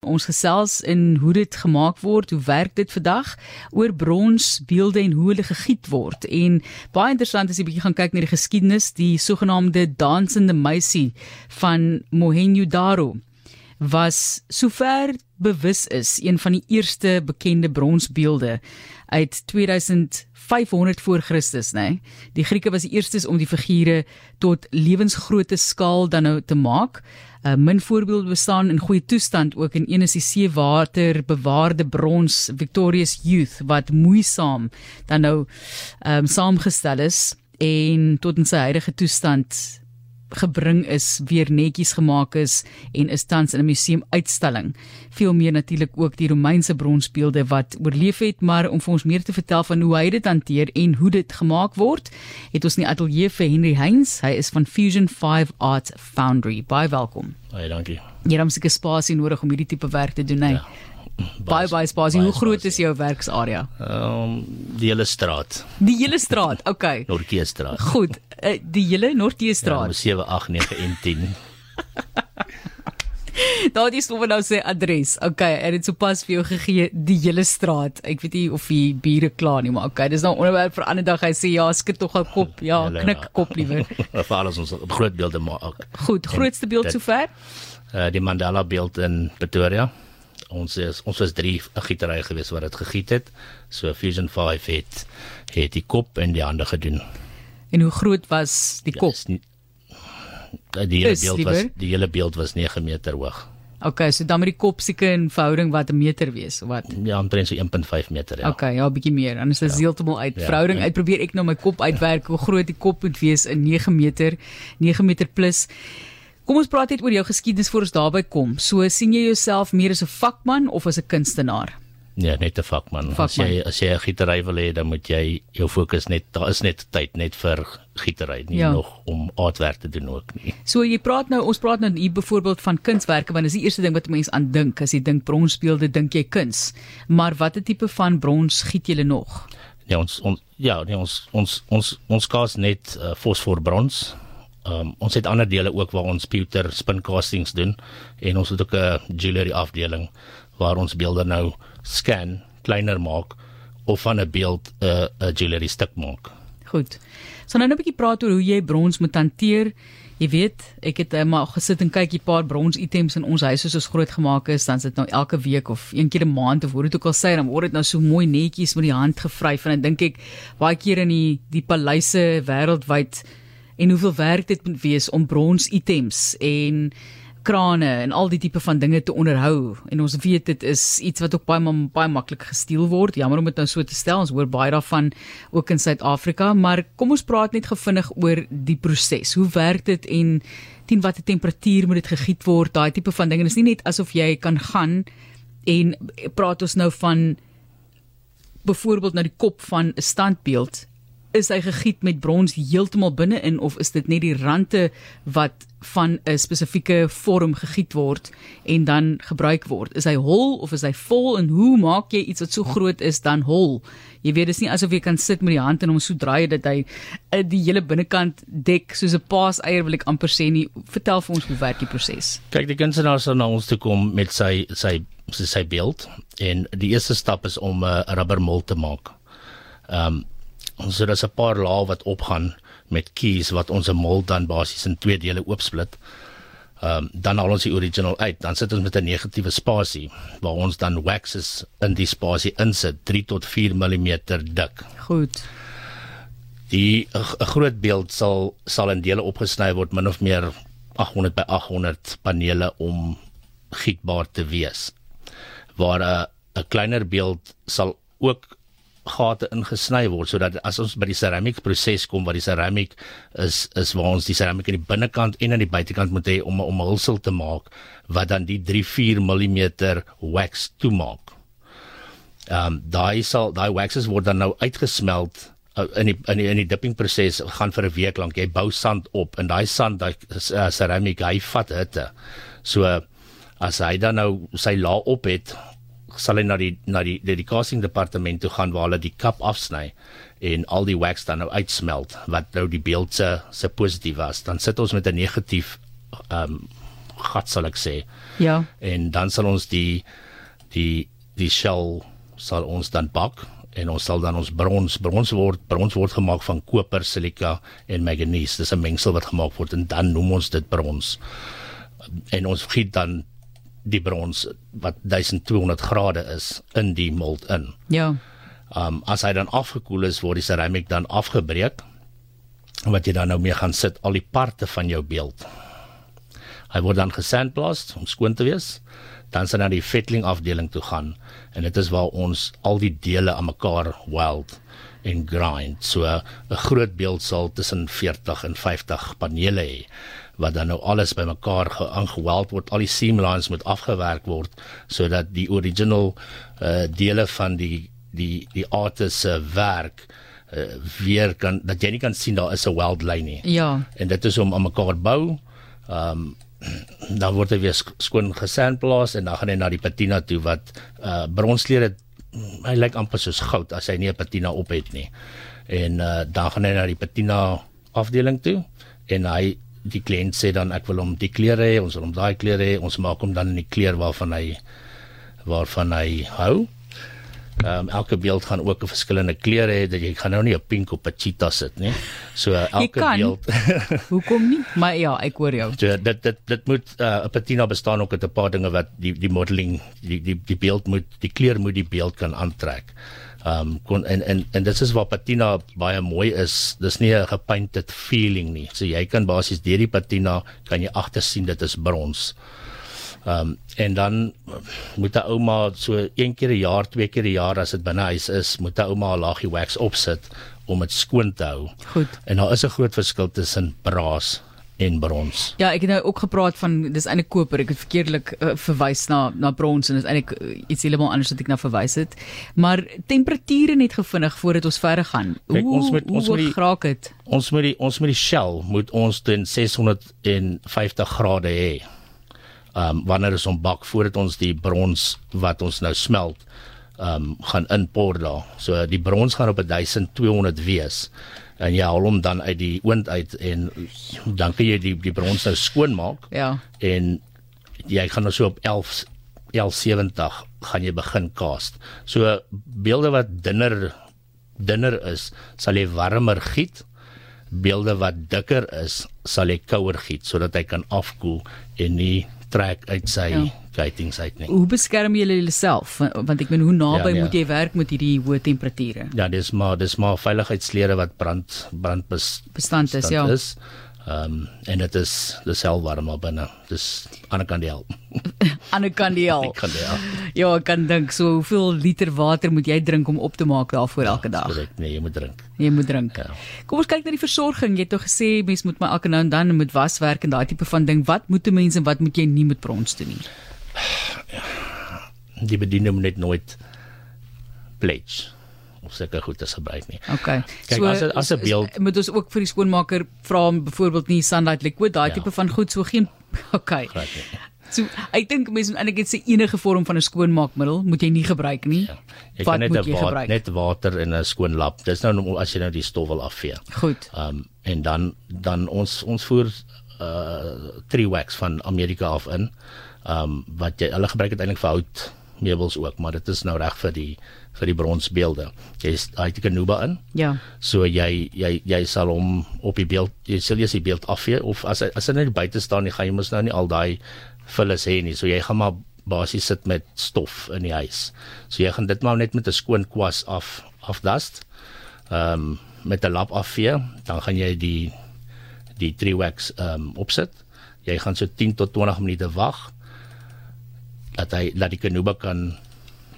Ons gesels in hoe dit gemaak word, hoe werk dit vandag oor bronsbeelde en hoe hulle gegiet word. En baie interessant is jy bietjie gaan kyk na die geskiedenis, die sogenaamde dansende meisie van Mohenjo-daro was sover bewus is een van die eerste bekende bronsbeelde uit 2500 voor Christus, nê. Nee? Die Grieke was die eerstes om die figure tot lewensgrootte skaal dan nou te maak. Uh, min voorbeelde bestaan in goeie toestand ook in een is die seewater bewaarde brons Victorious Youth wat moeisaam dan nou ehm um, saamgestel is en tot in sy huidige toestand gebring is, weer netjies gemaak is en is tans in 'n museum uitstalling. Veel meer natuurlik ook die Romeinse bronsbeelde wat oorleef het, maar om vir ons meer te vertel van hoe hy dit hanteer en hoe dit gemaak word, het ons in die ateljee vir Henry Heinz. Hy is van Fusion 5 Art Foundry. Baie welkom. Baie dankie. Jy het 'n seker spasie nodig om hierdie tipe werk te doen, hè? Ja. Baie baie spasie. Hoe groot is jou werksarea? Ehm um, die hele straat. Die hele straat. Okay. Noordkeestraat. Goed. Uh, die hele Noordkeestraat. Ja, 7 8 9 en 10. Daar is hoe nou sê adres. Okay, en dit sopas vir jou gegee die hele straat. Ek weet nie of die bure klaar nie, maar okay, dis nou onderwerp vir ander dag. Hy sê ja, skud tog 'n kop. Ja, knik kop liewer. vir alles ons groot beelde maak. Goed, grootste beeld sover? Uh die Mandela beeld in Pretoria ons is ons was drie gieterye gewees wat dit gegiet het. So Fusion 5 het het die kop en die hande gedoen. En hoe groot was die kop? Ja, die hele beeld was die hele beeld was 9 meter hoog. Okay, so dan met die kop seker in verhouding wat 'n meter wees of wat? Ja, omtrent so 1.5 meter ja. Okay, ja, 'n bietjie meer. Dan is ja. heeltemal uit ja, verhouding ja, uit probeer ek nou my kop uitwerk hoe groot die kop moet wees in 9 meter, 9 meter plus. Kom ons praat net oor jou geskiedenis voor ons daarby kom. So sien jy jouself meer as 'n vakman of as 'n kunstenaar? Ja, net 'n vakman. vakman. As jy as jy 'n gietery wil hê, dan moet jy jou fokus net daar is net tyd net vir gietery, nie ja. nog om aardwerk te doen ook nie. So jy praat nou, ons praat nou hier byvoorbeeld van kunswerke want dis die eerste ding wat mense aan dink as jy dink bronsbeelde, dink jy kuns. Maar watter tipe van brons giet jy nog? Ja, ons, ons ja, nee, ons ons ons ons kaas net uh, fosforbrons. Um, ons het ander dele ook waar ons pewter spin castings doen en ons het ook 'n jewelry afdeling waar ons beelde nou scan, kleiner maak of van 'n beeld 'n uh, 'n jewelry stuk maak. Goed. So nou 'n bietjie praat oor hoe jy brons moet hanteer. Jy weet, ek het uh, maar gesit en kyk 'n paar brons items in ons huis soos ons groot gemaak is, dan sit nou elke week of een keer 'n maand of hoe dit ook al sê, dan word dit nou so mooi netjies met die hand gevryf en dan dink ek baie keer in die die paleise wêreldwyd en hoeveel werk dit moet wees om brons items en krane en al die tipe van dinge te onderhou. En ons weet dit is iets wat ook baie baie maklik gesteel word. Jammer om dit nou so te stel ons hoor baie daarvan ook in Suid-Afrika maar kom ons praat net gevinnig oor die proses. Hoe werk dit en teen watter temperatuur moet dit gegiet word? Daai tipe van dinge. Is nie net asof jy kan gaan en praat ons nou van byvoorbeeld na die kop van 'n standbeeld is hy gegiet met brons heeltemal binne-in of is dit net die rande wat van 'n spesifieke vorm gegiet word en dan gebruik word? Is hy hol of is hy vol en hoe maak jy iets wat so groot is dan hol? Jy weet dis nie asof jy kan sit met die hand en hom so draai dat hy eh, die hele binnekant dek soos 'n paaseier wil ek amper sê nie. Vertel vir ons hoe werk die proses? Kyk, die kunstenaar sal na ons toe kom met sy sy sy, sy beeld en die eerste stap is om 'n uh, rubbermol te maak. Ehm um, So daar's 'n paar lae wat opgaan met keys wat ons 'n mold dan basies in twee dele oopsplit. Ehm um, dan al ons die original uit, dan sit ons met 'n negatiewe spasie waar ons dan waxes in die spasie insit 3 tot 4 mm dik. Goed. Die 'n groot beeld sal sal in dele opgesny word min of meer 800 by 800 panele om gietbaar te wees. Waar 'n 'n kleiner beeld sal ook gate ingesny word sodat as ons by die ceramic proses kom waar die ceramic is is waar ons die ceramic aan die binnekant en aan die buitekant moet hê om 'n hulsel te maak wat dan die 3-4 mm wax toemaak. Ehm um, daai sal daai waxes word dan nou uitgesmelt uh, in die in die in die dipping proses gaan vir 'n week lank. Jy bou sand op en daai sand daai uh, ceramic hy vat hitte. So as hy dan nou sy laag op het sal hy na die na die dedicating departement toe gaan waar hulle die kap afsny en al die wax dan nou uitsmelt wat nou die beeld se se positief was dan sit ons met 'n negatief ehm um, gat sal ek sê. Ja. En dan sal ons die die die shell sal ons dan bak en ons sal dan ons brons brons word brons word gemaak van koper, silika en manganese. Dis 'n mengsel wat gemaak word en dan noem ons dit brons. En ons giet dan die brons wat 1200 grade is in die mold in. Ja. Um as hy dan afgekoel is, word die ceramic dan afgebreek wat jy dan nou mee gaan sit al die parte van jou beeld. Hy word dan gesandblast om skoon te wees. Dan sal na die fettling afdeling toe gaan en dit is waar ons al die dele aan mekaar weld en grind. So 'n groot beeld sal tussen 40 en 50 panele hê wat dan nou alles bymekaar aangeweld word. Al die seam lines moet afgewerk word sodat die original uh, dele van die die die artist se werk uh, weer kan dat jy nie kan sien daar is 'n weld lyn nie. Ja. En dit is om aan mekaar bou. Ehm um, dan word hy weer skoon gesandblaas en dan gaan hy na die patina toe wat uh bronsleer het hy lyk amper soos goud as hy nie 'n patina op het nie. En uh dan gaan hy na die patina afdeling toe en hy die kliënt sê dan ek wil hom die kleure hê, ons wil hom daai kleure hê, ons maak hom dan in die kleur waarvan hy waarvan hy hou. Ehm um, elke beeld gaan ook 'n verskillende kleure hê dat jy gaan nou nie 'n pink op 'n cheetah sit nie. So elke beeld Hoekom nie? Maar ja, ek hoor jou. So dit dit dit moet 'n uh, patina bestaan ook uit 'n paar dinge wat die die modeling die die die beeld moet die kleur moet die beeld kan aantrek. Ehm um, kon en en en dit is waar patina baie mooi is. Dis nie 'n gepainted feeling nie. So jy kan basies deur die patina kan jy agter sien dit is brons. Ehm um, en dan moet 'n ouma so een keer 'n jaar, twee keer 'n jaar as dit binne huis is, moet 'n ouma 'n laagie wax opsit om dit skoon te hou. Goed. En daar is 'n groot verskil tussen braas en brons. Ja, ek het nou ook gepraat van dis eintlik koper. Ek het verkeerdelik uh, verwys na na brons en dis eintlik uh, iets heeltemal anders wat ek nou verwys het. Maar temperature net gevinnig voordat ons verder gaan. Kijk, hoe ons moet- ons moet graak dit? Ons moet die ons moet die shell moet ons teen 650 grade hê. Um wanneer ons hom bak voordat ons die brons wat ons nou smelt um gaan inpoor daar. So die brons gaan op 1200 wees en jy haal hom dan uit die oond uit en dan kan jy die die brons nou skoon maak Ja. en jy gaan nou so op 11 1170 gaan jy begin cast. So beelde wat dunner dunner is, sal jy warmer giet. Beelde wat dikker is, sal jy kouer giet sodat hy kan afkoel en nie trek uit sy Ja. ja. kuitings uit nie. Hoe beskerm jy jouself? Want ek meen hoe naby Ja, nee. moet jy werk met hierdie hoë temperature? Ja, dis maar dis maar veiligheidsklere wat brand brandbes Bestand is ja. is. Ehm um, en dit is dis hel warm maar binne. Dis aan 'n kant die hel. Ander kan die al. Ek kan die hel. Ja, ek kan dink so hoeveel liter water moet jy drink om op te maak daarvoor elke dag? Korrek, nee, jy moet drink. Jy moet drink. Ja. Kom ons kyk na die versorging. Jy het tog gesê mens moet maar elke nou en dan met waswerk en daai tipe van ding. Wat moet 'n mens en wat moet jy nie met brons doen nie? Die bediende moet net nooit pledge of seker goed as gebruik nie. Okay. Kyk, as 'n- as 'n beeld- moet ons ook vir die skoonmaker vra om byvoorbeeld nie sunlight liquid daai Ja. tipe van goed so geen Okay. Glad nie. So ek dink mense eintlik het se enige vorm van 'n skoonmaakmiddel moet jy nie gebruik nie. Ja. Jy Wat kan net moet jy wa gebruik? net water en 'n skoon lap. Dis nou as jy nou die stof wil afvee. Goed. Ehm um, en dan dan ons ons voer uh tree wax van Amerika af in. Ehm um, wat jy hulle gebruik dit eintlik vir hout meubels ook, maar dit is nou reg vir die vir die bronsbeelde. Jy het 'n kanuba in. Ja. So jy jy jy sal hom op die beeld jy sal eers die beeld afvee of as as hy net buite staan nie gaan jy mos nou nie al daai vullis hê nie. So jy gaan maar basies sit met stof in die huis. So jy gaan dit maar net met 'n skoon kwas af afdust. Ehm um, met 'n lap afvee, dan gaan jy die die tree wax ehm um, opsit. Jy gaan so 10 tot 20 minute wag dat hy dat die kanuba kan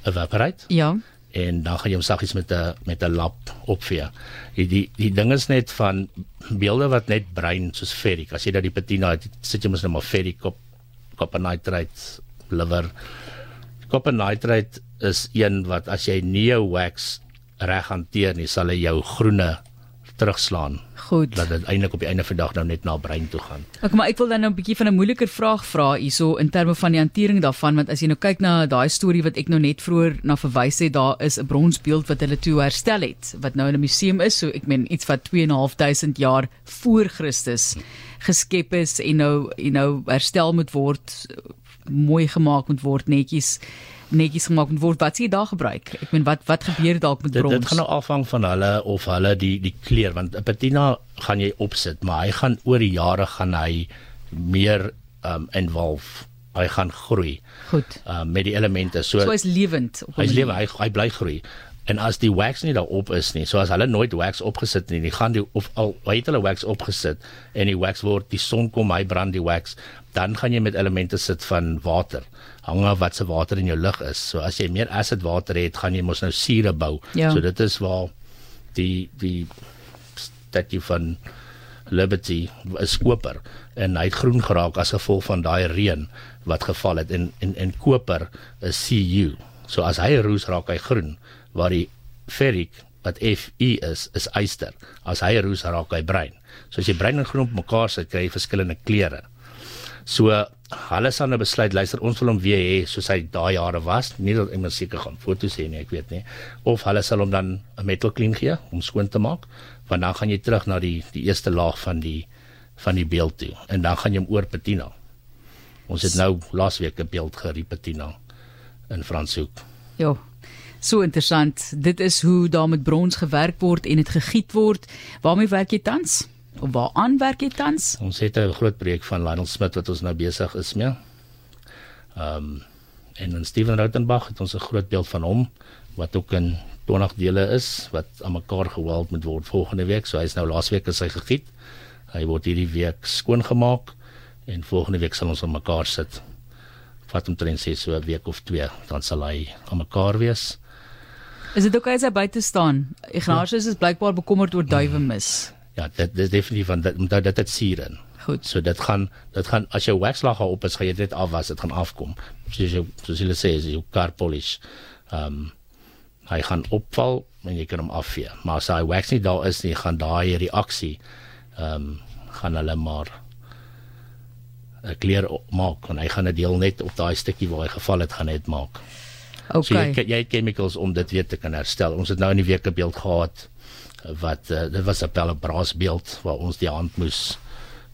evaporate Ja. en dan gaan jy hom saggies met 'n met 'n lap opvee. Die, die die ding is net van beelde wat net bruin soos ferric. As jy dat die patina het, sit jy mos net maar ferric op copper nitrate liver. Copper nitrate is een wat as jy nie jou wax reg hanteer nie, sal hy jou groene terugslaan. Goed. Dat dit eintlik op die einde van die dag nou net na brein toe gaan. Ek maar ek wil dan nou 'n bietjie van 'n moeiliker vraag vra hierso in terme van die hantering daarvan want as jy nou kyk na daai storie wat ek nou net vroeër na verwys het, daar is 'n bronsbeeld wat hulle toe herstel het wat nou in 'n museum is, so ek meen iets wat 2.500 jaar voor Christus geskep is en nou you know herstel moet word, mooi gemaak moet word, netjies netjies gemaak moet word. Wat s'ie daar gebruik? Ek meen wat wat gebeur dalk met Dit brons? dit gaan nou afhang van hulle of hulle die die kleur want 'n patina gaan jy opsit, maar hy gaan oor die jare gaan hy meer um involve. Hy gaan groei Goed. um met die elemente. So So hy's lewend op 'n hy's lewe, hy hy bly groei. En as die wax nie daarop is nie, so as hulle nooit wax opgesit nie, die gaan die of al hy het hulle wax opgesit en die wax word die son kom, hy brand die wax, dan gaan jy met elemente sit van water. Hang af wat se water in jou lug is. So as jy meer acid water het, gaan jy mos nou sure bou. Ja. So dit is waar die die statue van Liberty is koper en hy het groen geraak as gevolg van daai reën wat geval het en en en koper is Cu. So as hy roes raak hy groen waar die ferric wat Fe is is yster. As hy roes raak hy bruin. So as jy bruin en groen op mekaar sit kry jy verskillende kleure. So hulle sal nou besluit luister ons wil hom weer hê soos hy daai jare was. Nie dat maar seker gaan foto's hê nie, ek weet nie. Of hulle sal hom dan 'n metal clean gee om skoon te maak. Want dan gaan jy terug na die die eerste laag van die van die beeld toe en dan gaan jy hom oor patina. Ons het nou laasweek 'n beeld gerepatina in Franshoek. Ja. So interessant. Dit is hoe daar met brons gewerk word en dit gegiet word. Waarmee werk jy tans? Of waaraan werk jy tans? Ons het 'n groot projek van Lionel Smit wat ons nou besig is mee. Ehm um, en in Steven Rautenbach het ons 'n groot beeld van hom wat ook in 20 dele is wat aan mekaar geweld moet word volgende week. So hy's nou laasweek is hy gegiet. Hy word hierdie week skoongemaak en volgende week sal ons aan mekaar sit. Vat omtrent sê so 'n week of twee dan sal hy aan mekaar wees. Is dit okay as hy buite staan? Ignatius is blykbaar bekommerd oor duwe mis. Ja, dit dis definitief van dit omdat dit het suur in. Goed. So dit gaan dit gaan as jou waxlaag op is, gaan jy dit afwas, dit gaan afkom. Soos jy soos hulle sê, as jou car polish. Ehm um, hy gaan opval en jy kan hom afvee. Maar as hy wax nie daar is nie, gaan daai reaksie ehm um, gaan hulle maar 'n kleur op- maak en hy gaan 'n deel net op daai stukkie waar hy geval het gaan net maak. So jy Okay. jy het chemicals om dit weer te kan herstel. Ons het nou in die week 'n beeld gehad eh, wat uh, dit was 'n pelle braas beeld waar ons die hand moes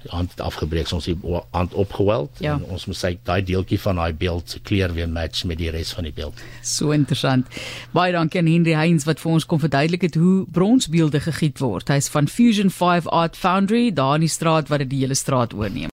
die hand afgebreek, ons die hand opgeweld Ja. en ons moes sy daai deeltjie van daai beeld se kleur weer match met die res van die beeld. So interessant. Baie dankie aan Henry Heinz wat vir ons kom verduidelik het hoe bronsbeelde gegiet word. Hy's van Fusion 5 Art Foundry daar in die straat wat dit die hele straat oorneem.